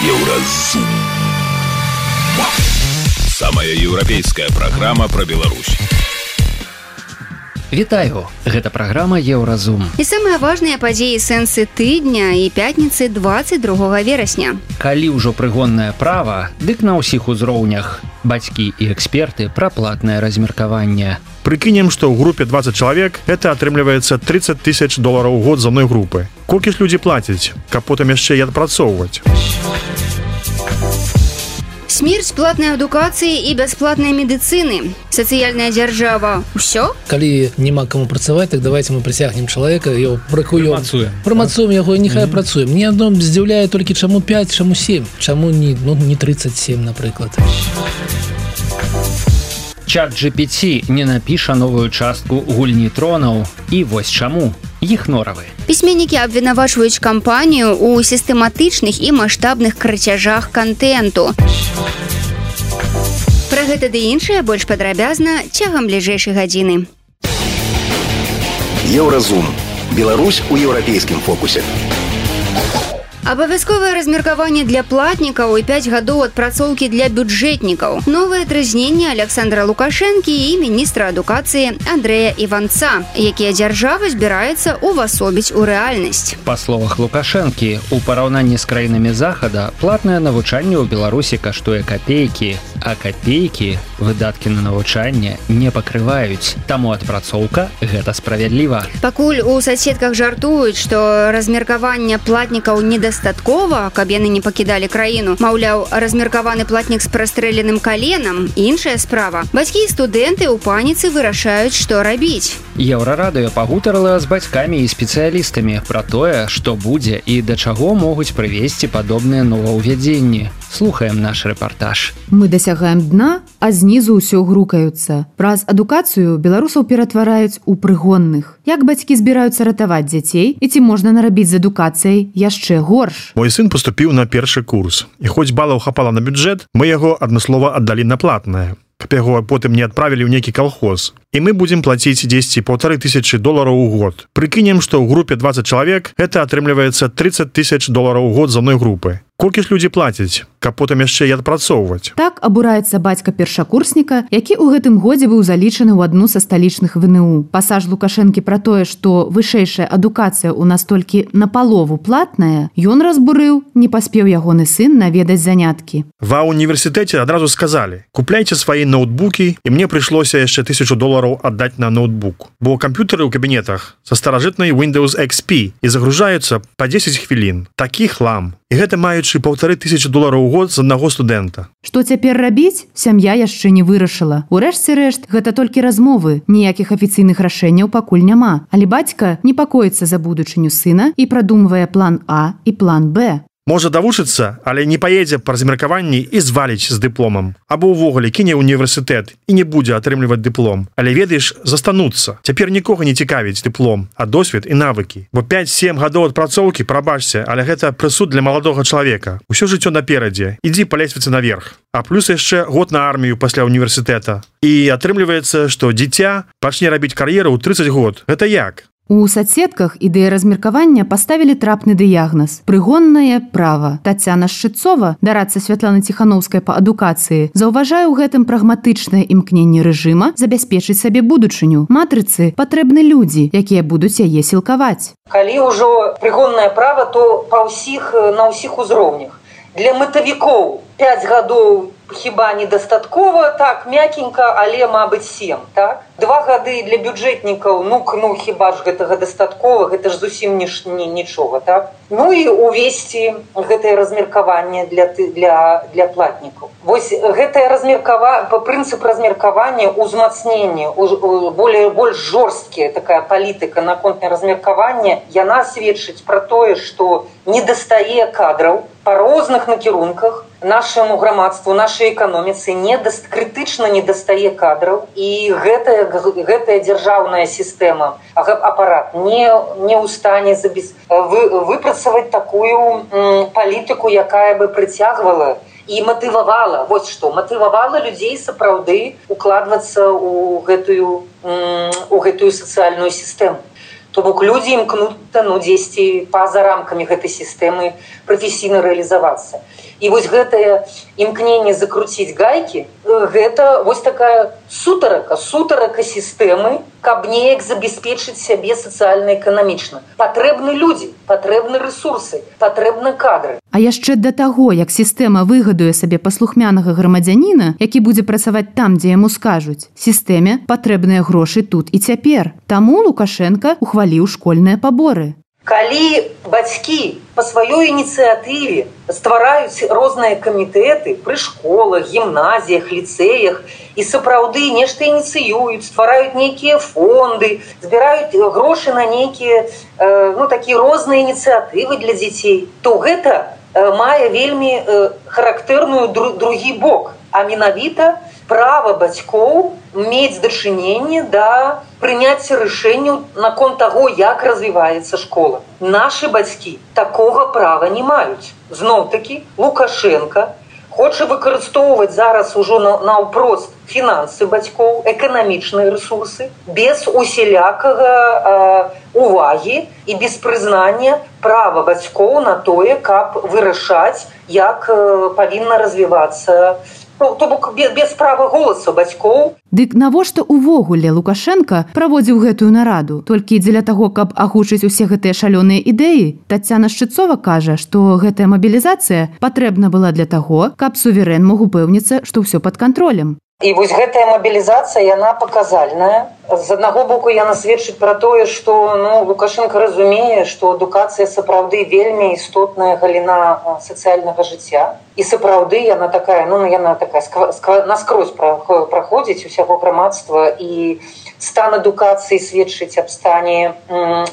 Еўразум. Самая еўрапейская праграма пра Беларусь. Вітаю, гэта праграма Еўразум. І самыя важныя падзеі сэнсы тыдня і пятніцы 22 верасня. Калі ўжо прыгоннае права, дык на ўсіх узроўнях. Бацькі і эксперты пра платнае размеркаванне. Прыкінем, што ў групе 20 чалавек это атрымліваецца 30 тысяч долараў год за мной групы. Колькі ж людзі плацяць, каб потым яшчэ і адпрацоўваць. Смерць платнай адукацыі і бясплатнай медыцыны. Сацыяльная дзяржава. Усё? Калі няма каму працаваць, так давайте мы прысягнем чалавека і бракуем Прамацуем яго нехай mm -hmm. працуем. Мне адно здзіўляе толькі чаму 5, чаму 7, Чаму не ну, не 37, напрыклад. Чат GPT не напіша новую частку гульні тронаў і вось чаму іх норавы. Пісьменнікі абвінавачваюць кампанію ў сістэматычных і маштабных крыцяжах контенту. Пра гэта ды іншае больш падрабязна цягам бліжэйшай гадзіны. Еўразум. Беларусь у еўрапейскім фокусе. Абавязковае размеркаванне для платнікаў і 5 гадоў адпрацоўкі для бюджэтнікаў. Новае трызненне Александра Лукашэнкі і міністра адукацыі Андрэя Іванца, якія дзяржава збіраецца ўвасобіць у рэальнасць. Па словах Лукашэнкі, у параўнанні з краінамі захада платнае навучанне ў Беларусі каштуе капейкі, а капейкі выдаткі на навучанне не пакрываюць. Таму адпрацоўка гэта справядліва. Пакуль у соседках жартуюць, што размеркаванне платнікаў не дастаткова, каб яны не пакідалі краіну. Маўляў, размеркаваны платнік з прастрэленым каленам, іншая справа. Бацькі і студэнты ў паніцы вырашаюць, што рабіць. Еўрарадыё пагутарыла з бацькамі і спецыялістамі пра тое, што будзе і да чаго могуць прывесці падобныя новаўвядзенні. Слухаем наш рэпартаж. Мы дасягаем дна, а знізу ўсё грукаюцца. Праз адукацыю беларусаў ператвараюць у прыгонных. Як бацькі збіраюцца ратаваць дзяцей і ці можна нарабіць з адукацыяй яшчэ горш. Мой сын паступіў на першы курс. І хоць балаў хапала на бюджэт, мы яго адмыслова аддалі на платнае каб яго потым не адправілі ў нейкі калхоз і мы будзем плаціць 10 полторы тысячи долараў у год прыкінем што ў групе 20 чалавек это атрымліваецца 30 тысяч долараў у год за мной групы колькі ж людзі плацяць каб потым яшчэ і адпрацоўваць? Так абураецца бацька першакурсніка які ў гэтым годзе быў залічаны ў адну са сталічных вНУ. Пасаж лукашэнкі пра тое што вышэйшая адукацыя ў нас толькі на палову платная ён разбурыў не паспеў ягоны сын наведаць заняткі. Ва універсітэце адразу сказалі купляйце свае ноутбукі і мне прыйшлося яшчэ тысячу долараў аддаць на ноутбук бо камп'ютары ў кабінетах са старажытнай windows XP і загружаюцца по 10 хвілін. Такі хлам і гэта маючы полторы тысячи долараў год з аднаго студэнта. Што цяпер рабіць сям'я яшчэ не вырашыла. Урэшце рэшт гэта толькі размовы. Ніякіх афіцыйных рашэнняў пакуль няма. Але бацька непакоіцца за будучыню сына і прадумвае план а і план б можа давучыцца але не паедзе па размеркаванні і зваліць з дыпломам. Або ўвогуле кіне універсітэт і не будзе атрымліваць дыплом. Але ведаеш застануцца. Цяпер нікога не цікавіць дыплом а досвед і навыкі. Бо 5-7 гадоў адпрацоўкі прабачся але гэта прысуд для маладога чалавека. Усё жыццё наперадзе. Ідзі па лесвіцы наверх. А плюс яшчэ год на армію пасля універсітэта і атрымліваецца што дзіця пачне рабіць кар'еру ў 30 год. Гэта як У садсетках ідэя размеркавання паставілі трапны дыягназ. Прыгоннае права. Тацяна Шчыцова, дарацца Святлана Ціхановскай па адукацыі, заўважае ў гэтым прагматычнае імкненне рэжыма забяспечыць сабе будучыню. Матрыцы патрэбны людзі, якія будуць яе сілкаваць. Калі ўжо прыгоннае права, то па ўсіх на ўсіх узроўнях. Для мэтавікоў 5 гадоў хіба недастаткова? Так мякенька але мабыць 7 так? Два гады для бюджэтнікаў ну ну хіба ж гэтага дастаткова? Гэта ж зусім не не нічога так? Ну і увесці гэтае размеркаванне для ты для для платнікаў. Вось гэтае размеркава по прынцып размеркавання узмацнення более больш жорсткія такая палітыка наконтна размеркавання яна сведчыць пра тое што не дастае кадраў па розных накірунках нашаму грамадству нашай эканоміцы не даст крытычна не дастае кадраў. І гэтая гэтая дзяржаўная сістэма апарат не не ў стане забес вы, выпрацаваць такую палітыку якая бы прыцягвала і матывавала. Вось што матывавала людзей сапраўды укладвацца ў гэтую у гэтую сацыяльную сістэму. То бок людзі імкнута ну дзесьці па-за рамкамі гэтай сістэмы прафесійна рэалізавацца і вось гэтае імкненне закруціць гайкі гэта вось такая сутарака сутарака сістэмы каб неяк забяспечыць сябе сацыяльна-эканамічна патрэбны людзі патрэбны ресурсы патрэбны кадры. А яшчэ да таго як сістэма выгадуе сабе паслухмянага грамадзяніна які будзе працаваць там дзе яму скажуць сістэме патрэбныя грошы тут і цяпер. Таму лукашенко ухваліў школьныя паборы калі бацькі по сваёй ініцыятыве ствараюць розныя камітэты пры школах гімназіях ліцэях. І сапраўды нешта ініцыююць ствараюць нейкія фонды збіраюць грошы на нейкія ну такія розныя ініцыятывы для дзяцей. То гэта мае вельмі характэрную дру, другі бок. А менавіта права бацькоў мець дачыненне да прыняцця рашэнняў наконт таго як развіваецца школа. Наши бацькі такога права не маюць. Зноў-таки лукашенко хоча выкарыстоўваць зараз ужо наўпрост фінансы бацькоў эканамічныя ресурсы без усялякага э, увагі і без прызнання права бацькоў на тое каб вырашаць як э, павінна развівацца то бок без, права голасу бацькоў. Дык навошта увогуле лукашенко праводзіў гэтую нараду? Толькі дзеля таго каб агучыць усе гэтыя шалёныя ідэі? Татяна шчыцова кажа што гэтая мабілізацыя патрэбна была для таго каб суверэн мог упэўніцца што ўсё под кантролем і вось гэтая мабілізацыя яна паказальная з аднаго боку яна сведчыць пра тое што ну лукашенко разумее што адукацыя сапраўды вельмі істотная галіна сацыяльнага жыцця і сапраўды яна такая ну яна такая наскрозь праходзіць усяго грамадства і стан адукацыі сведчыць аб стане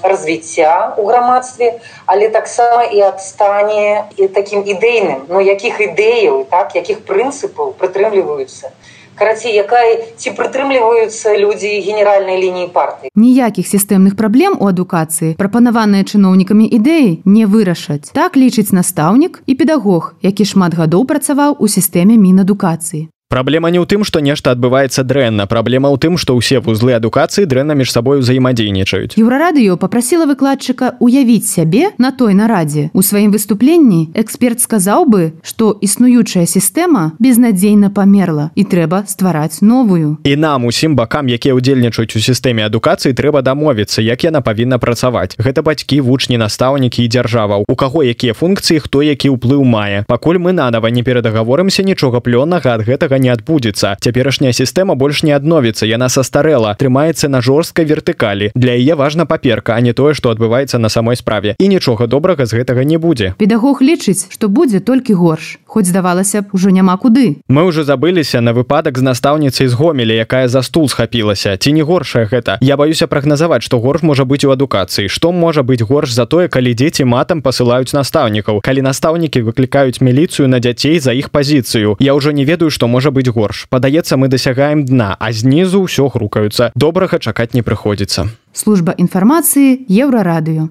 развіцця у грамадстве але таксама і аб стане і такім ідэйным ну якіх ідэяў так якіх прынцыпаў прытрымліваюцца карацей якая ці прытрымліваюцца людзі генеральнай лініі партыі. Ніякіх сістэмных праблем у адукацыі прапанаваныя чыноўнікамі ідэі не вырашаць. Так лічыць настаўнік і педагог які шмат гадоў працаваў у сістэме мінадукацыі Праблема не ў тым, што нешта адбываецца дрэнна. Праблема ў тым, што ўсе вузлы адукацыі дрэнна між сабой узаемадзейнічаюць. Еўрарадыё папрасіла выкладчыка уявіць сябе на той нарадзе. У сваім выступленні эксперт сказаў бы, што існуючая сістэма безнадзейна памерла і трэба ствараць новую. І нам усім бакам, якія ўдзельнічаюць у сістэме адукацыі трэба дамовіцца, як яна павінна працаваць. Гэта бацькі, вучні, настаўнікі і дзяржава. У каго якія функцыі, хто які ўплыў мае. Пакуль мы нанова не перадагаворымся нічога плённага ад гэтага не адбудзецца цяперашняя сістэма больш не адновіцца яна састарэла трымаецца на жорсткай вертыкалі для яе важна паперка а не тое што адбываецца на самой справе. І нічога добрага з гэтага не будзе. Педагог лічыць што будзе толькі горш. Хоць здавалася б ужо няма куды. Мы ўжо забыліся на выпадак з настаўніцай з гомелі якая за стул схапілася. Ці не горшае гэта? Я баюся прагназаваць што горш можа быць у адукацыі. Што можа быць горш за тое калі дзеці матам пасылаюць настаўнікаў? Калі настаўнікі выклікаюць міліцыю на дзяцей за іх пазіцыю? Я ўжо не ведаю што можа быць горш падаецца мы дасягаем дна а знізу ўсё грукаюцца добрага чакаць не прыходзіцца служба інфармацыі еўрарадыё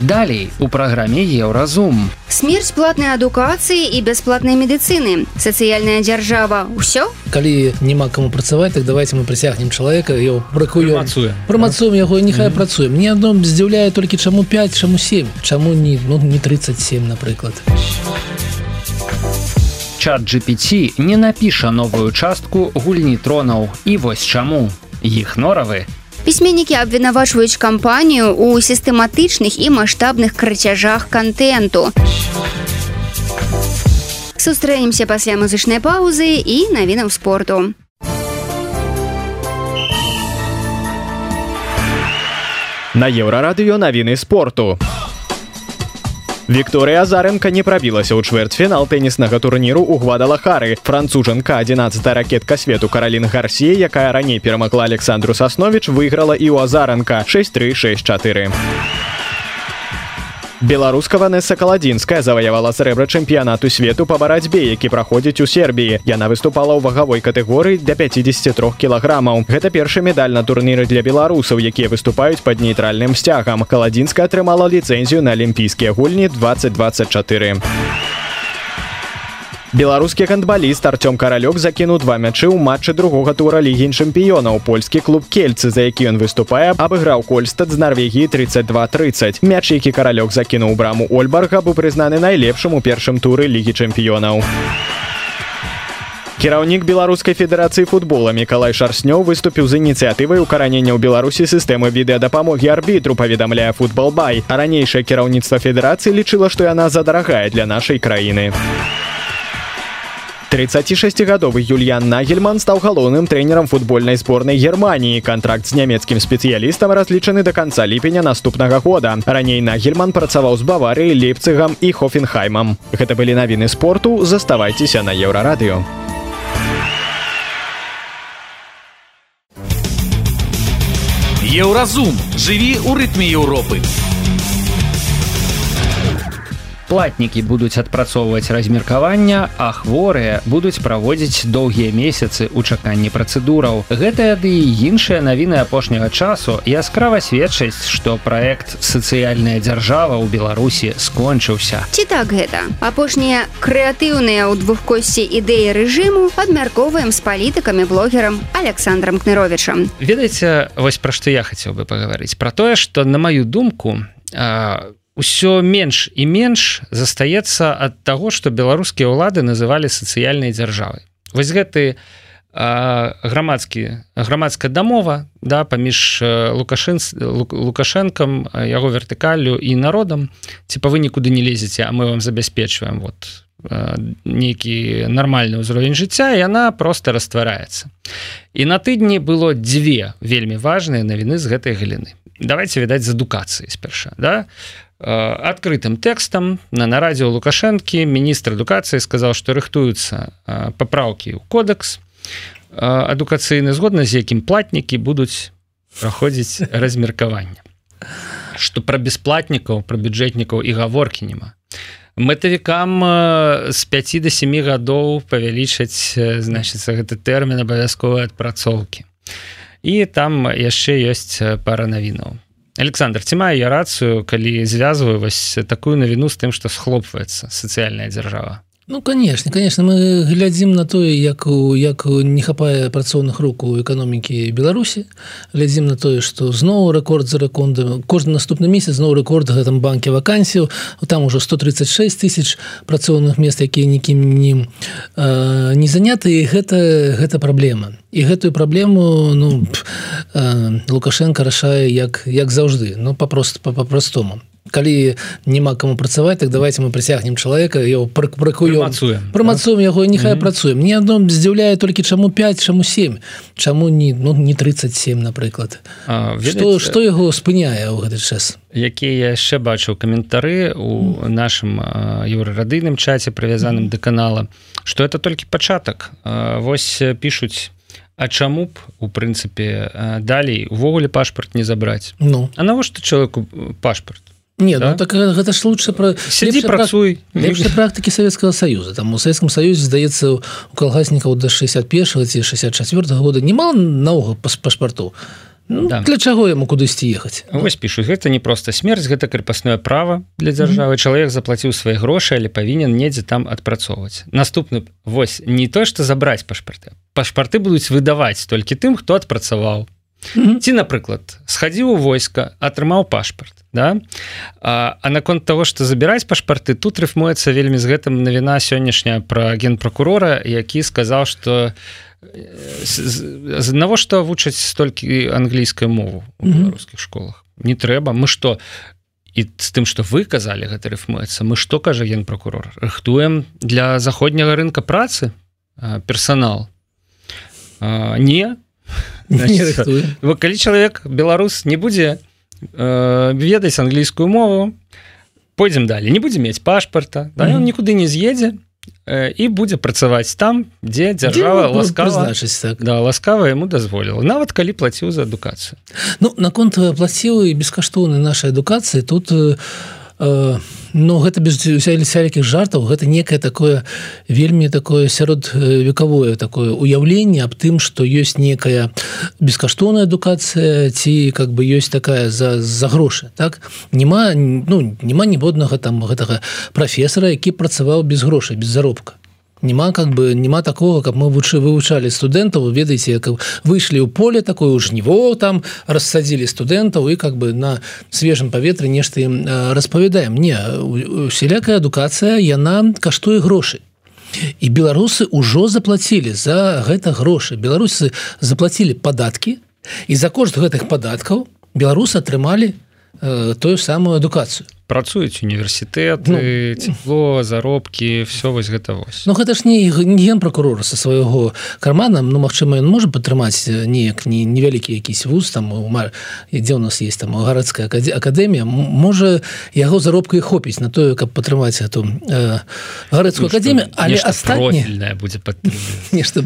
Далей у праграме еўразум. Смерць платнай адукацыі і бясплатнай медыцыны. Сацыяльная дзяржава ўсё? Калі няма каму працаваць, так давайте мы прысягнем чалавека его бракуем прымацуем яго нехай mm -hmm. працуем. Мне адно здзіўляе толькі чаму 5 чаму 7 чаму не ну, не 37 напрыклад чат GPT не напіша новую частку гульні тронаў і вось чаму іх норавы пісьменнікі абвінавачваюць кампанію ў сістэматычных і маштабных крыцяжах контенту сустрэнемся пасля музычнай паўзы і навінаў спорту на еўрарадыё навіны спорту у Вікторыя Азаренко не прабілася ў чвэрцьфінал тэніснага турніру ў гвадалахары. Францужанка 11 ракетка свету Каралін Гарсія, якая раней перамагла Александру Сасновіч, выйграла і ў Азаранка 6364. Беларуска Ванесса Каладзінская заваявала срэбра чэмпіянату свету па барацьбе, які праходзіць у Сербіі. Яна выступала ў вагавой катэгорыі для 53 кілаграмаў. Гэта першы медаль на турніры для беларусаў, якія выступаюць пад нейтральным сцягам. Каладзінская атрымала ліцэнзію на алімпійскія гульні 2024. Беларускі гандбаліст артём каралёк закінуў два мячы ў матчы другога тура лігі чэмпіёнаў. Польскі клуб кельцы за які ён выступае абыграў кольстад з норвегіі 32-30 мяч які каралёк закінуў браму ольбарга быў прызнаны найлепшым у першым туры лігі чэмпіёнаў. Кіраўнік беларускай федэрацыі футбола мікалай шарснёў выступіў з ініцыятывай укаранення ў беларусі сістэмы відэадапамогі арбітру паведамляе футбол бай а ранейшае кіраўніцтва федэрацыі лічыла што яна задарагая для нашай краіны. у 36гадовы Юльян Нагельман стаў галоўным трэнерам футбольнай зборнай Геррманіі. Кантракт з нямецкім спецыялістам разлічаны да канца ліпеня наступнага года. Раней Нагельман працаваў з баварыяй лепцыгам і Хофенхаймам. Гэта былі навіны спорту, заставайцеся на еўрарадыё. Еўразум жыві ў рытме Еўропы платнікі будуць адпрацоўваць размеркавання а хворыя будуць праводзіць доўгія месяцы ў чаканні працэдураў. Гэтая ды і іншыя навіны апошняга часу яскрава сведчаць што праект сацыяльная дзяржава ў беларусі скончыўся. Ці так гэта? Апошнія крэатыўныя ў двухкосці ідэі рэжыму абмяркоўваем з палітыкамі блогерам александром кныровичам ведаеце вось пра што я хацеў бы пагаварыць. Про тое што на маю думку у ўсё менш і менш застаецца ад таго што беларускія ўлады называлі сацыяльнай дзяржавай. Вось гэты грамадскі грамадская дамова да паміж лукашын лукашэнкам яго вертыкалю і народам. Ці па вы нікуды не лезеце а мы вам забяспечваем вот нейкі нармальны ўзровень жыцця яна просто раствараецца. І на тыдні было дзве вельмі важныя навіны з гэтай галіны. Давайте відаць з адукацыі спярша да? у адкрытым тэкстам на нарадзе у лукашэнкі міністр адукацыі сказаў што рыхтуюцца папраўкі ў кодекс адукацыйны згодна з якім платнікі будуць праходзіць размеркавання што пра бясплатнікаў пра бюджэтнікаў і гаворкі няма мэтавікам з 5 до 7 гадоў павялічаць значыцца гэты тэрмін абавязковай адпрацоўкі і там яшчэ ёсць пара навінаў Александр ці маю я рацыю калі звязваю вось такую навіну з тым што схлопваецца сацыяльная дзяржава Ну конечно конечно мы глядзім на тое як у як не хапае працоўных рук у эканомікі Беларусі. Глядзім на тое что зноў рэкорд за рэкондам кожны наступны месяц зноў рэкорд гэтым банке вакансію там уже 136 тысяч працоўных мест якія нікім э, не заняты. Гэта гэта праблема. І гэтую праблему ну лукашенко рашае як як заўжды. Ну папрост па-простому калі няма кому працаваць так давайте мы прысягнем чалавека его пракуем прамацуем яго нехай працуем мне адно здзіўляе толькі чаму 5 чаму 7 чаму не ну не 37 напрыклад. Что что яго спыняе ў гэты час? Які я яшчэ бачыў каментары у нашым еўрарадыйным чаце прывязаным да канала что это толькі пачатак. Восьось пишутць А чаму б у прынцыпе далей увогуле пашпарт не забраць? Ну. А навошта чалавеку пашпарт Не, ну да? ну так гэта ж лучше про сядзі працуй. лепшай практыкі Савецкага союза. Там у Савецкам союзе здаецца у калгаснікаў до 61 ці 64 -го года нема наогул пашпарту ну, да. для чаго яму кудысьці ехаць вось пішу гэта не просто смерць гэта крепасное право для дзяржавы. Mm -hmm. чалавек заплаціў свае грошы але павінен недзе там адпрацоўваць наступны вось не то что забраць пашпарты. Пашпарты будуць выдаваць толькі тым хто адпрацаваў ці напрыклад схадзіў у войска атрымаў пашпарт да? А, а наконт того что забіраць пашпарты тут рыфмуецца вельмі з гэтым навіна сённяшняя про генпракурора які сказаў что з аднаго што вучаць столькі англійскую мову у беларускіх школах? Не трэба. Мы что і з тым что вы казалі гэта рыфмуецца мы что кажа генпракурор рыхтуем для заходняга рынка працы персонал? А, не калі чалавек беларус не будзе э, ведаць англійскую мову. Пойдзем далее. Не будзе мець пашпарта да, ён нікуды не з'едзе э, і будзе працаваць там дзе дзяржава ласкава так. да ласкава яму дазволіла нават калі плаціў за адукацыю Ну наконт плацівы бескаштоўнай нашай адукацыі тут у э но гэта без сялікіх жартаў гэта некае такое вельмі такое сярод э, векавое такое уяўленне аб тым што ёсць некая бескаштоўная адукацыя ці как бы ёсць такая за за грошы так? Няма ну няма ніводнага там гэтага прафесара які працаваў без грошай без заробка няма как бы няма такого как мы вучы вывучалі студэнтаў ведаеце как выйшлі ў поле такое у жніво там рассадзілі студэнтаў і как бы на свежым паветры нешта ім распавядаем не усялякая адукацыя яна каштуе грошы і беларусы ўжо заплацілі за гэта грошы беларусы заплацілі падаткі і за кошт гэтых падаткаў беларусы атрымалі э, тую самую адукацыю працуюць універсітэты ну, тепло заробкі все вось гэта вось. Ну гэта ж не ген прокурора со свайго кармана. Ну Мачыма ён можа падтрымаць неяк не невялікі якісь вуз там дзе у нас есть там гарадская акадэмія. Можа яго заробка і хопіць на тое каб падтрымаць эту э, гарадскую ну, академію але астатняе будзе нешта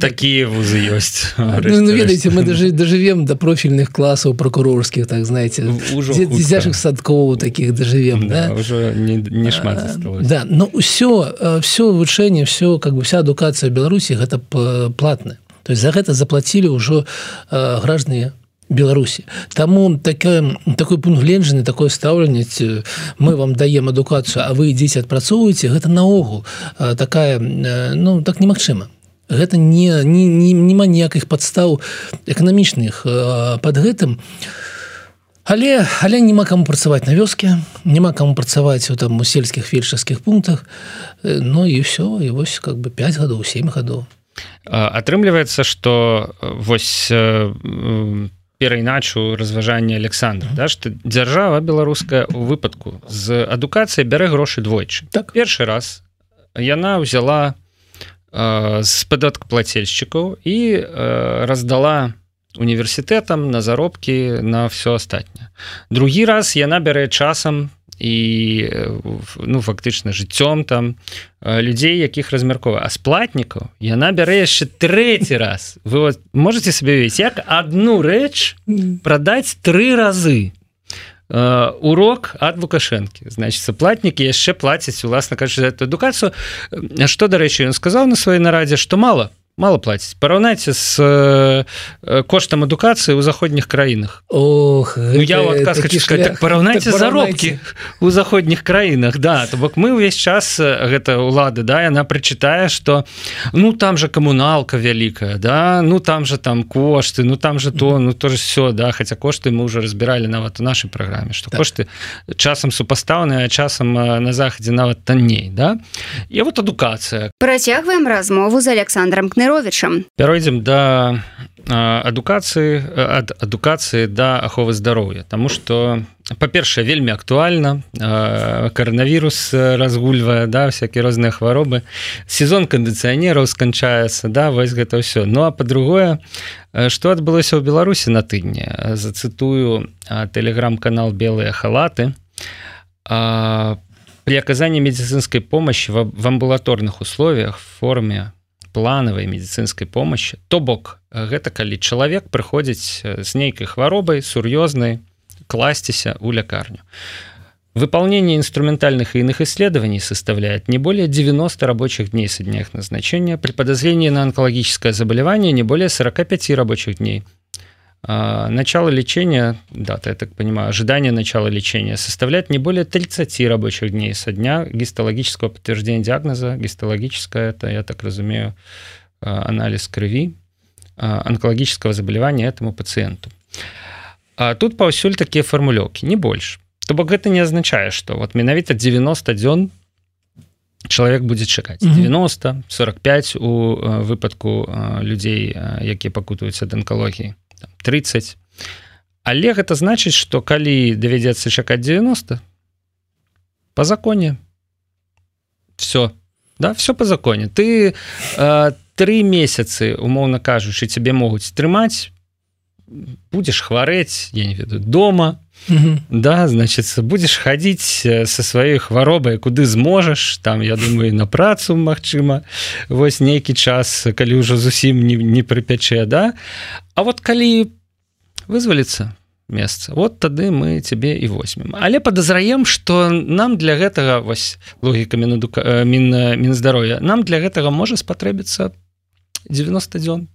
такія вузы ёсць. Ну, ну, ведаеце мы даже дожывем до профільных класаў прокурорскіх так знаете дзяжых садкоў таких доживем да, да? уже не, не шмат засталось. да но все все вывучэнне все как бы вся адукацыя беларусі гэта платная то есть за гэта заплатілі ўжо граждане беларусі таму такая такой пункт гленджаны такое стаўленне мы вам даем адукацыю а вы ідзеце адпрацоўваеце гэта наогул такая ну так немагчыма гэта не не, не няма ніякіх падстаў эканамічных под гэтым у але але няма каму працаваць на вёске няма каму працаваць у там у сельскіх фельчарскіх пунктах. Ну і все і вось как бы 5 гадоў 7 гадоў. Атрымліваецца что вось перайначу разважанне Александра mm -hmm. да что дзяржава беларуская у выпадку з адукацыя бярэ грошы двойчы. Так. Першы раз яна взяла з падаткаплацельшчыкаў і раздала на універсітэтам на заробкі на все астатняе. Другі раз яна бярэ часам і ну фактычна жыццём там людзей якіх размяркова. А сплатнікаў яна бярэ яшчэ трэці раз. Вы вот можете сабе весь як одну рэч прадаць тры разы. Урок ад лукашэнкі. Значится платнікі яшчэ плацяць уласна кажа эту адукацыю. Што дарэчы ён сказаў на сваёй нарадзе што мало мало платіць параўнайце з э, коштам адукацыі ў заходніх краінах Ох ну, я адказ хочу сказать так, параўнайце так, заробкі у заходніх краінах да то бок мы ўвесь час гэта улады да яна прычытае что ну там же камуналка вялікая да ну там же там кошты ну там же то ну тоже все да хотя кошты мы уже разбіралі нават у нашай праграме что так. кошты часам супастаўныя часам на захадзе нават танней да і вот адукацыя. Працягваем размову з александром кны Неровичам. Пяройдзем да адукацыі ад адукацыі да аховы здароўя Таму что па-першае вельмі актуальна каранавірус разгульвае да всякие розныя хваробы сезон кандыцыянераў сканчаецца да вось гэта ўсё Ну а по-другое что адбылося ў беларусі на тыдні зацытую тэлеграм-канал белыя халаты при аказанні медицинской помощи в амбулаторных условиях в форме планавай медицинской помощи то бок гэта калі чалавек прыходзіць з нейкай хваробай сур'ёзнай класціся у лякарню. Выполнение инструментальных и иных исследований составляет не более 90 рабочих дней со дня их назначения при подозрении на онкологическое заболевание не более 45 рабочих дней начало лечения, дата, я так понимаю, ожидание начала лечения составляет не более 30 рабочих дней со дня гистологического подтверждения диагноза. Гистологическое – это, я так разумею, анализ крови онкологического заболевания этому пациенту. А тут паўсюль такія фармулёўкі, не больш. То бок гэта не азначае, што вот менавіта 90 дзён чалавек будзе чакаць 90 45 у выпадку людзей, якія пакутаюць ад анкалогіі 30 але гэта значыць что калі давядзецца чакаць 90 по законе. Все да все по законе. Ты э, три месяцы умоўно кажучы тебе могуць трымаць будешь хварэць я не ведаю дома да значит будешь хадзіць со сваёй хваробай куды зможаш там я думаю на працу Мачыма вось нейкі час калі ўжо зусім не, не прыпячэ да? А вот калі вызваліцца месца вот тады мы цябе і возьмем. Але подазраем что нам для гэтага вось логіка мінадука мін мінздароя нам для гэтага можа спатрэбіцца 90 дзён.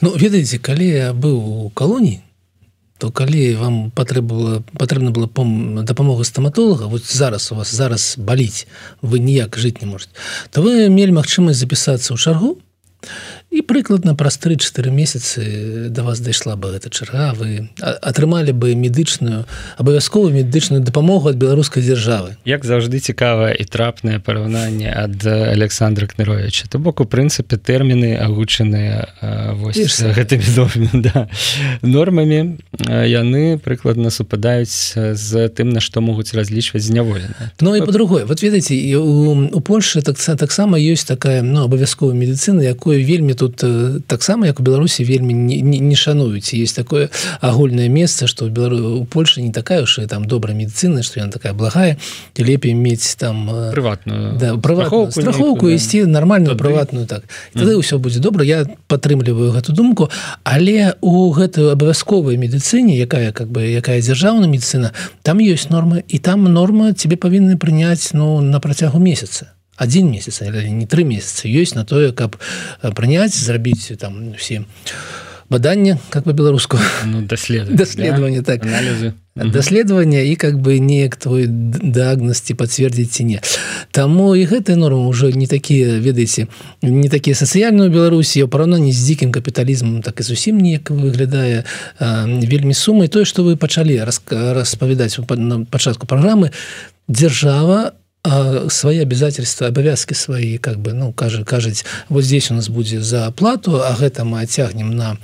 Ну ведаеце калі я быў у калоніі то калі вам патрэба патрэбна была дапамога стаматолога вот зараз у вас зараз баліць вы ніяк жыць не можете то вы мелі магчымасць запісацца ў чаргу і прыкладна праз 3-4 месяцы до вас дайшла бы гэта чарга вы атрымалі бы медычную абавязковую медычную дапамогу ад беларускай дзяржавы як заўжды цікавае і трапнае параўнанне ад александра кныровича то бок у прынцыпе тэрміны агучаныя гэтымі нормамі да. нормамі яны прыкладна супадаюць з тым на што могуць разлічваць зняволены Ну і по-другое вот ведаеце у, у Польше так таксама ёсць такая ну абавязковая медыцына якую вельмі тут э, таксама як у беларусі вельмі не, не, не шануюць. Есть такое агульнае месца что у польше не такая уж там добрая медицина что яна такая благая лепей мець там э, прыватную да, прыватную страховку ісці нормальную прыватную так. Тады ўсё будзе добра. Я падтрымліваю гэту думку. Але у гэтую абавязковай медыцыне якая как бы якая дзяржаўная медицина там ёсць нормы і там норма тебе павінны прыняць ну на працягу месяца один месяц не три месяца ёсць на тое каб э, прыняць зрабіць там все баданне как по-беларуску ну, даслед даследаванне да? так. Анализы. Даследавання і как бы неяк твой дыагнасці пацвердзіць ці не Таму і гэтыя нормы ўжо не такія ведаеце не такія сацыяльныя беларусі параўнанні з дзікім капіталізмам так і зусім неяк выглядае а, вельмі сумай тое што вы пачалі распавядаць на пачатку праграмы дзяржава свои обязательства обовязки свои как бы ну кажа кажаць вот здесь у нас будзе за оплату а гэта мы оцягнем на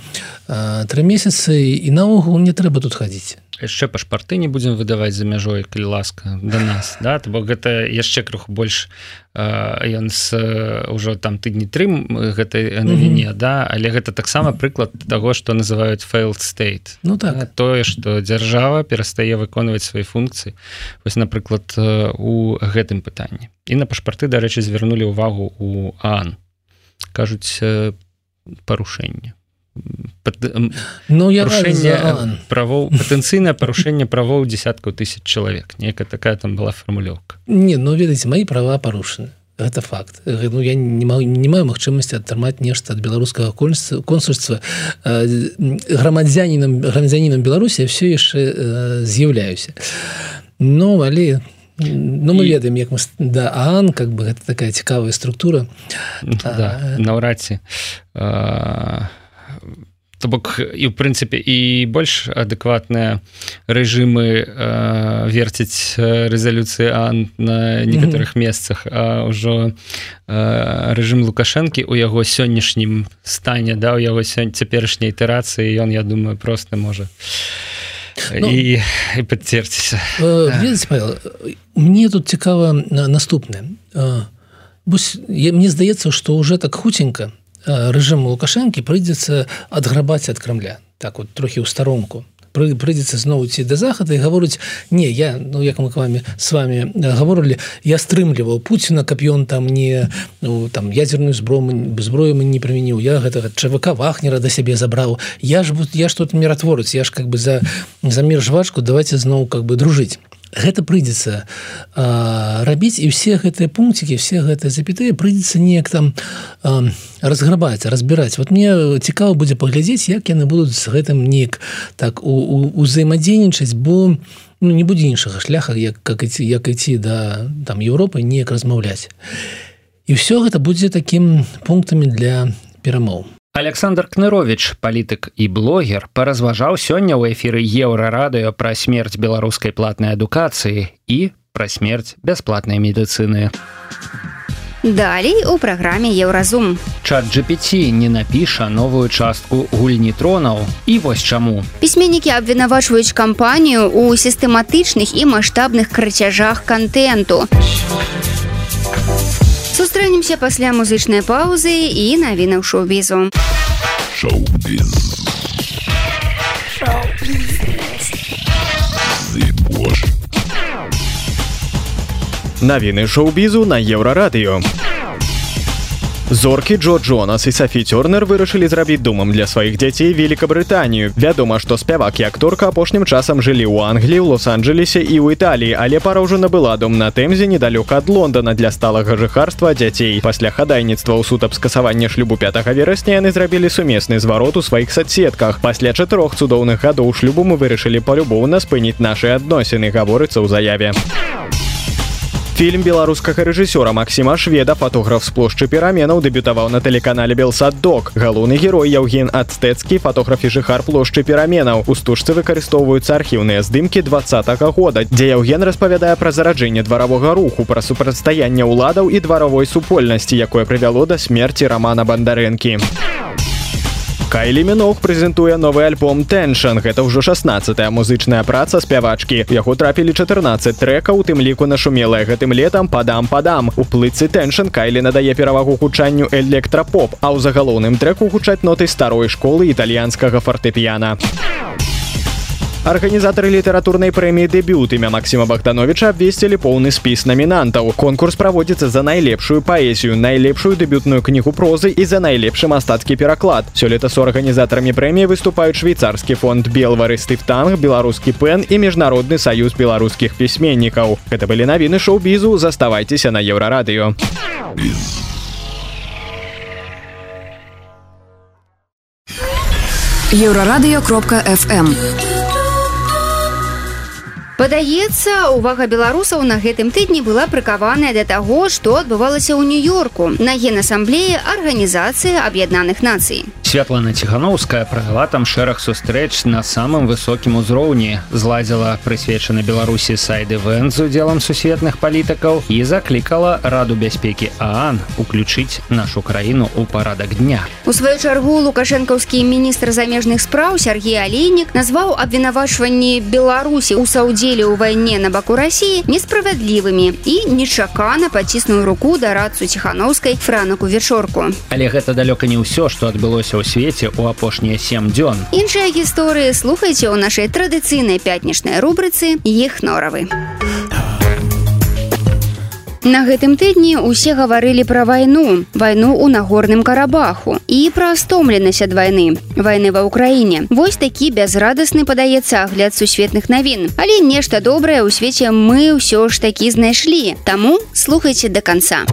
три месяцы і наогул не трэба тут хадзіць яшчэ пашпарты не будзем выдаваць за мяжой калі ласка до нас да? Бо гэта яшчэ крыху больш ён с ўжо там тыдні тры гэтай навіне mm -hmm. да? Але гэта таксама прыклад того что называют фейл стейт ну так. Да, тое что дзяржава перастае выконваць свои функцыі. Вось напрыклад у гэтым пытанні. І на пашпарты дарэчы звярнулі ўвагу у ан. Кажуць парушэнне ну я правоў патэнцыйнае парушэнне правоў десяткаў тысяч чалавек некая такая там была фармулёўка не ну ведаеце мои права парушаны это факт. Ну я не маю не маю магчымасці атрымаць нешта ад беларускага консульства грамадзянінам грамадзянінам беларусі все яшчэ з'яўляюся но але Ну мы ведаем як мы да ан как бы гэта такая цікавая структура. Да, наўрад ці то бок і в прынцыпе і больш адэкватныя рэжымы э, верціць рэзалюцыі ан на некаторых mm -hmm. месцах. А ўжо э, рэжым лукашэнкі у яго сённяшнім стане да у яго сёння цяперашняй ітэрацыі ён я думаю просто можа ну, і, і падцерціся э, мне тут цікава наступна мне здаецца што уже так хуценька рэжыму лукашэнкі прыйдзецца адграбаць ад крамля так вот трохі ў старонку прыйдзецца зноў ці да захада і гаворыць не я ну як мы к вами с вами гаворылі я стрымліваў Пуціна каб ён там не ну, там ядерную зброю зброю мы не прымяніў я гэтага ЧВК вахнера да сябе забраў я ж я что-то міратворыць я ж как бы за за мір жвачку давайте зноў как бы дружыць гэта прыйдзецца рабіць і все гэтыя пункцікі все гэтыя запятыя прыйдзецца неяк там а, разграбаць разбіраць. Вот мне цікава будзе паглядзець як яны будуць з гэтым неяк так узаемадзейнічаць бо ну, не будзе іншага шляха як как ідці як ідці да там Еўропы неяк размаўляць. І все гэта будзе такім пунктамі для перамоў Александр Кнырович, палітык і блогер, паразважаў сёння ў эфіры еўрарадыё пра смерць беларускай платнай адукацыі і пра смерць бясплатнай медыцыны. Далей у праграме Еўразум. Чат GPT не напіша новую частку гульні тронаў і вось чаму. Пісьменнікі абвінавачваюць кампанію ў сістэматычных і маштабных крыцяжах контенту. Сустрэнемся пасля музычнай паўзы і навінаў шоу-бізу. Навіны шоу-бізу на еўрарадыё. зоркі Джо Джонас і Сафі Цёрнер вырашылі зрабіць думам для сваіх дзяцей Великабрытанію. Вядома, што спявак і акторка апошнім часам жылі ў Англіі, Лос-Анджелесе і ў Італіі, але пара ўжо набыла дом на тэмзе недалёка ад Лондона для сталага жыхарства дзяцей. Пасля хадайніцтва ў суд аб скасавання шлюбу 5 верасня яны зрабілі сумесны зварот у сваіх соцсетках. Пасля чатырох цудоўных гадоў шлюбу мы вырашылі палюбоўна спыніць нашы адносіны, гаворыцца ў заяве. Фільм беларускага рэжысёра Масіма шведа фотограф з плошчы пераменаў дэбютаваў на тэлеканале белсаддок галоўны герой яўген ацтэцкі фотограф і жыхар плошчы пераменаў. У стужцы выкарыстоўваюцца архіўныя здымкі два -го года дзе яўген распавядае пра зараджэнне дваравога руху пра супрацьстаяння ўладаў і дваравой супольнасці якое прывяло да смерці рамана бандарэнкі Кайлі Міног прэзентуе новы альбом Тэншан. Гэта ўжо 16тая музычная праца спявачкі. Яго трапілі 14 трэка, у тым ліку нашумелая гэтым летам падам падам. У плыцы Тэншан Кайлі надае перавагу гучанню электрапоп, а ў загалоўным трэку гучаць ноты старой школы італьянскага фартэпіяна. Арганізатары літаратурнай прэміі дэбют імя Масіма Богдановича абвесцілі поўны спіс намінантаў. Конкурс праводзіцца за найлепшую паэзію, найлепшую дэбютную кнігу прозы і за найлепшы мастацкі пераклад. Сёлета з арганізатарамі прэміі выступаюць швейцарскі фонд Белвары Стыфтанг, беларускі пен і міжнародны саюз беларускіх пісьменнікаў. Гэта былі навіны шоу-бізу, заставайцеся на еўрарадыё. Еўрарадыё кропка. Падаецца, увага беларусаў на гэтым тыдні была прыкаваная да таго, што адбывалася ў нью-йорку на генасамблеі арганізацыі аб'яднаных нацый. Святлана Ціхановская правяла там шэраг сустрэч на самым высокім узроўні, зладзіла прысвечаны Беларусі сайды вэн з удзелам сусветных палітыкаў і заклікала раду бяспекі Аан уключыць нашу краіну ў парадак дня. У сваю чаргу лукашэнкаўскі міністр замежных спраў Сергей Алейнік назваў абвінавачванні Беларусі ў Саудзе удзеле ў вайне на баку рассіі несправядлівымі і нечакана паціснуў руку да рацу ціханаўскай франаку вечорку але гэта далёка не ўсё што адбылося ў свеце ў апошнія сем дзён іншыя гісторыі слухайце ў нашай традыцыйнай пятнічнай рубрыцы іх норавы а На гэтым тыдні ўсе гаварылі пра вайну, вайну ў нагорным карабаху і пра стомленасць ад вайны, вайны ва ўкраіне. Вось такі бязрадасны падаецца агляд сусветных навін. Але нешта добрае ў свеце мы ўсё ж такі знайшлі. Таму слухайце да канца.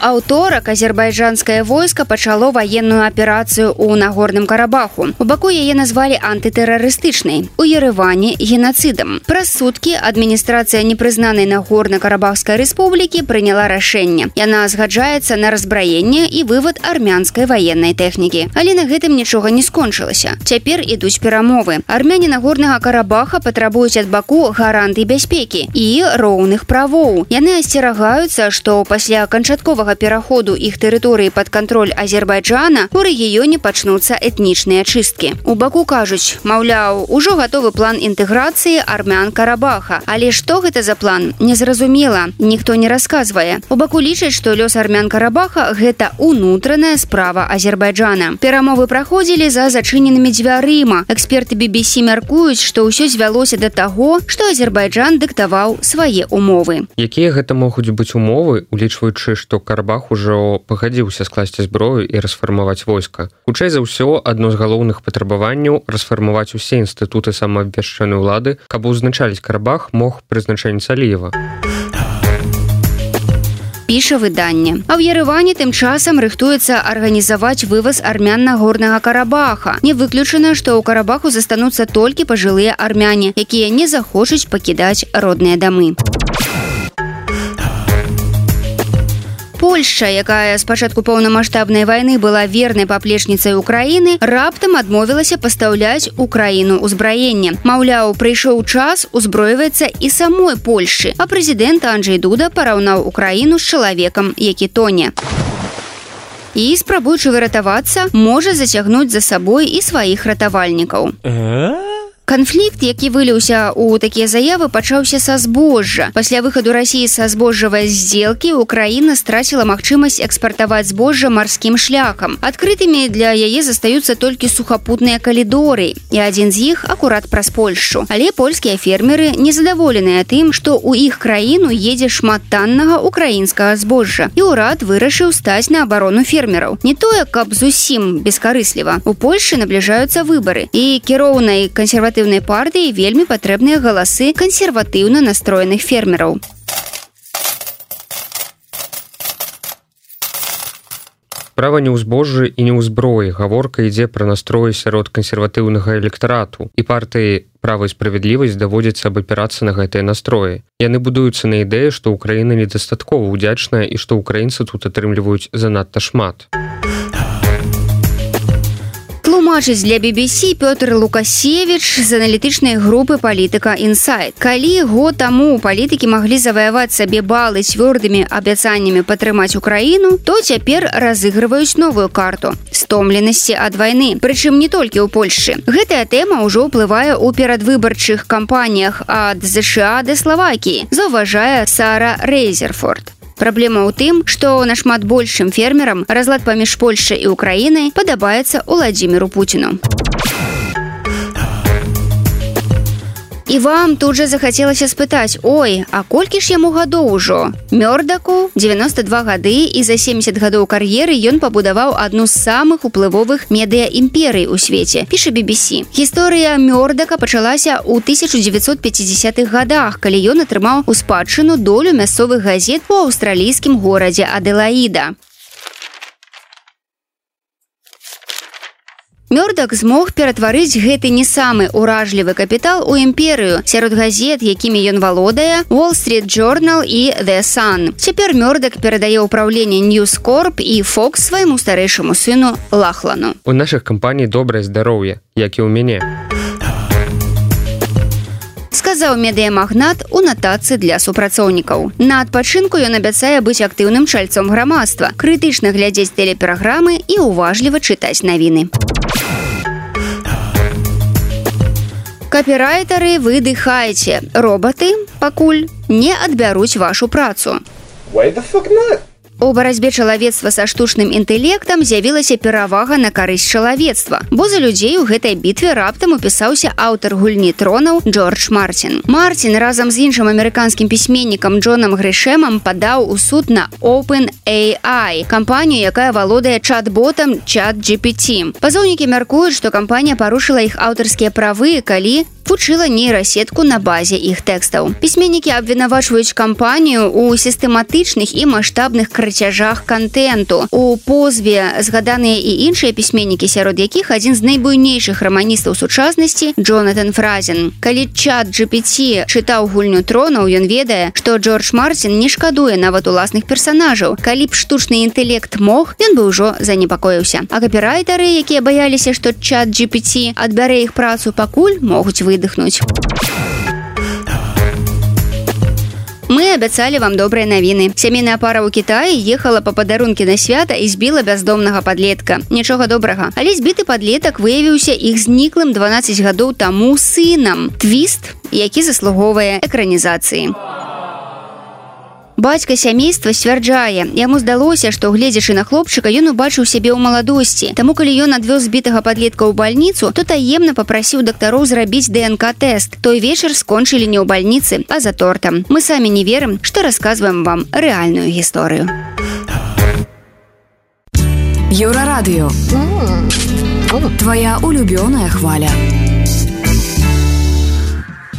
Аўторак азербайджанскае войска пачало ваенную аперацыю ў нагорным карабаху. У баку яе назвалі антытэрарыстычнай у ерыване геноцидам праз суткі адміністрацыя непрызнанай нагорна-карабахскай рэспублікі прыняла рашэнне. Яна згаджаецца на разбраенне і вывод армянскай ваеннай тэхнікі. Але на гэтым нічога не скончылася. Цяпер ідуць перамовы. Армяне нагорнага карабаха патрабуюць ад баку гаранты бяспекі і роўных правоў. Яны асцерагаюцца што пасля канчатковага пераходу іх тэрыторыі пад кантроль азербайджана у рэгіёне пачнуцца этнічныя чысткі. У баку кажуць маўляў ужо гатовы план інтэграцыі армян карабаха але што гэта за план незразумела. Ніхто не расказвае. У баку лічаць што лёс армян карабаха гэта унутраная справа азербайджана. Перамовы праходзілі за зачыненымі дзвярыма. Эксперты BBC мяркуюць што ўсё звялося да таго што азербайджан дыктаваў свае умовы. Якія гэта могуць быць умовы улічваючы што карба карабах ужо пагадзіўся скласці зброю і расфармаваць войска. Хутчэй за ўсё адно з галоўных патрабаванняў расфармаваць усе інстытуты самаабвяшчанай улады каб узначаліць карабах мог прызначэнь саліева. Піша выданне. А ў ерыване тым часам рыхтуецца арганізаваць вываз армян нагорнага карабаха. Не выключана што ў карабаху застануцца толькі пажылыя армяне якія не захочуць пакідаць родныя дамы Польша, якая спачатку поўнамасштабнай вайны была вернай паплечніцай Украіны, раптам адмовілася пастаўляць Украіну ўзбраенне. Маўляў, прыйшоў час узброіваецца і самой Польшчы, а прэзідэнт Анджей Дуда параўнаў Украіну з чалавекам, які тоне. І спрабуючы выратавацца, можа зацягнуць за сабой і сваіх ратавальнікаў. Канфлікт які выліўся у такія заявы пачаўся са збожжа. Пасля выхаду рассіі са збожжавай сделкі украіна страціла магчымасць экспартаваць збожжа марскім шляхам. Адкрытымі для яе застаюцца толькі сухапутныя калідоры і адзін з іх акурат праз польшчу але польскія фермеры незадаволеныя тым што ў іх краіну едзе шмат таннага украінскага збожжа. І ўрад вырашыў стаць на абарону фермераў. Не тое каб зусім бескарысліва. У польльше набліжаюцца выбары. І кіроўнай кансерватыўнай кансерватыўнай партыі вельмі патрэбныя галасы кансерватыўна настроеных фермераў. Права не ў збожжы і не ў зброі гаворка ідзе пра настроі сярод кансерватыўнага электарату і партыі права і справядлівасць даводзіцца абапірацца на гэтыя настроі. Яны будуюцца на ідэі, што ўкраіна недастаткова ўдзячная і што ўкраінцы тут атрымліваюць занадта шмат тлумачыць для BBC Пётр Лукасевич з аналітычнай групы палітыка інсайт. Калі год таму палітыкі маглі заваяваць сабе балы цвёрдымі абяцаннямі падтрымаць Украіну, то цяпер разыгрываюць новую карту стомленасці ад вайны. Прычым не толькі ў Польшчы. Гэтая тэма ўжо ўплывае ў перадвыбарчых кампаніях ад ЗША да Славакіі, заўважае Сара Рэйзерфорд. Праблема ў тым, што нашмат большым фермерам разлад паміж Польшай і Украінай падабаецца ўладзіміру Пуціну. І вам тут жа захацелася спытаць ой а колькі ж яму гадоў ужо? Мёрдаку 92 гады і за 70 гадоў кар'еры ён пабудаваў адну з самых уплывовых медыа імперый у свеце піша BBC гісторыя мёрдака пачалася ў 1950-х годах калі ён атрымаў у спадчыну долю мясцовых газет у аўстралійскім горадзе аделаіда Мёрдак змог ператварыць гэты не самы уражлівы капітал у імперыю сярод газет, якімі ён валодае Wall Street Journal і The Sun. Цяпер мёрдак перадае ўправленне Newskорп і Фокс свайму старэйшаму сыну Лахлану. У нашых кампаній добрае здароўе, як і ў мяне. Сказаў медыямагнат у натацы для супрацоўнікаў. На адпачынку ён абяцае быць актыўным чальцом грамадства, крытычна глядзець тэлепераграмы і уважліва чытаць навіны. Капірайтары выдыхаеце. Робаты пакуль не адбяруць вашу працу. У барацьбе чалавецтва са штучным інтэлектам з'явілася перавага на карысць чалавецтва, бо за людзей у гэтай бітве раптам упісаўся аўтар гульні тронаў Джордж Мартин. Мартин разам з іншым амерыканскім пісьменнікам Джонам Грышэмам падаў у суд на Open AI, кампанію, якая валодае чат-ботам чат GPT. Пазоўнікі мяркуюць, што кампанія парушыла іх аўтарскія правы, калі вучыла нейрасетку на базе іх тэкстаў. Пісьменнікі абвінавачваюць кампанію ў сістэматычных і маштабных крыцяжах контенту. У позве згаданыя і іншыя пісьменнікі, сярод якіх адзін з найбуйнейшых раманістаў сучаснасці Джонатан Фразен. Калі чат GPT чытаў гульню тронаў, ён ведае, што Джордж Мартин не шкадуе нават уласных персонажаў. Калі б штучны інтэект мог, ён бы ўжо занепакоіўся. А капірайтары, якія баяліся, што чат GPT адбярэ іх працу пакуль могуць выйти выдохнуть. Мы абяцалі вам добрыя навіны. Сямейная пара ў Кіаі ехала па падарункі на свята і збіла бяздомнага падлетка. Нічога добрага. Але збіты падлетак выявіўся іх зніклым 12 гадоў таму сынам. Твіст, які заслугоўвае экранізацыі бацька сямейства сцвярджае. Яму здалося што гледзячы на хлопчыка ён убачыў сябе ў маладосці. Таму калі ён адвёз збітага падлетка ў бальніцу то таемна попрасіў дактароў зрабіць днк тест той вечар скончылі не ў бальніцы а за тортам. Мы самі не верым што расказваем вам рэальную гісторыю. Еўрарадыё. Твоя улюбёная хваля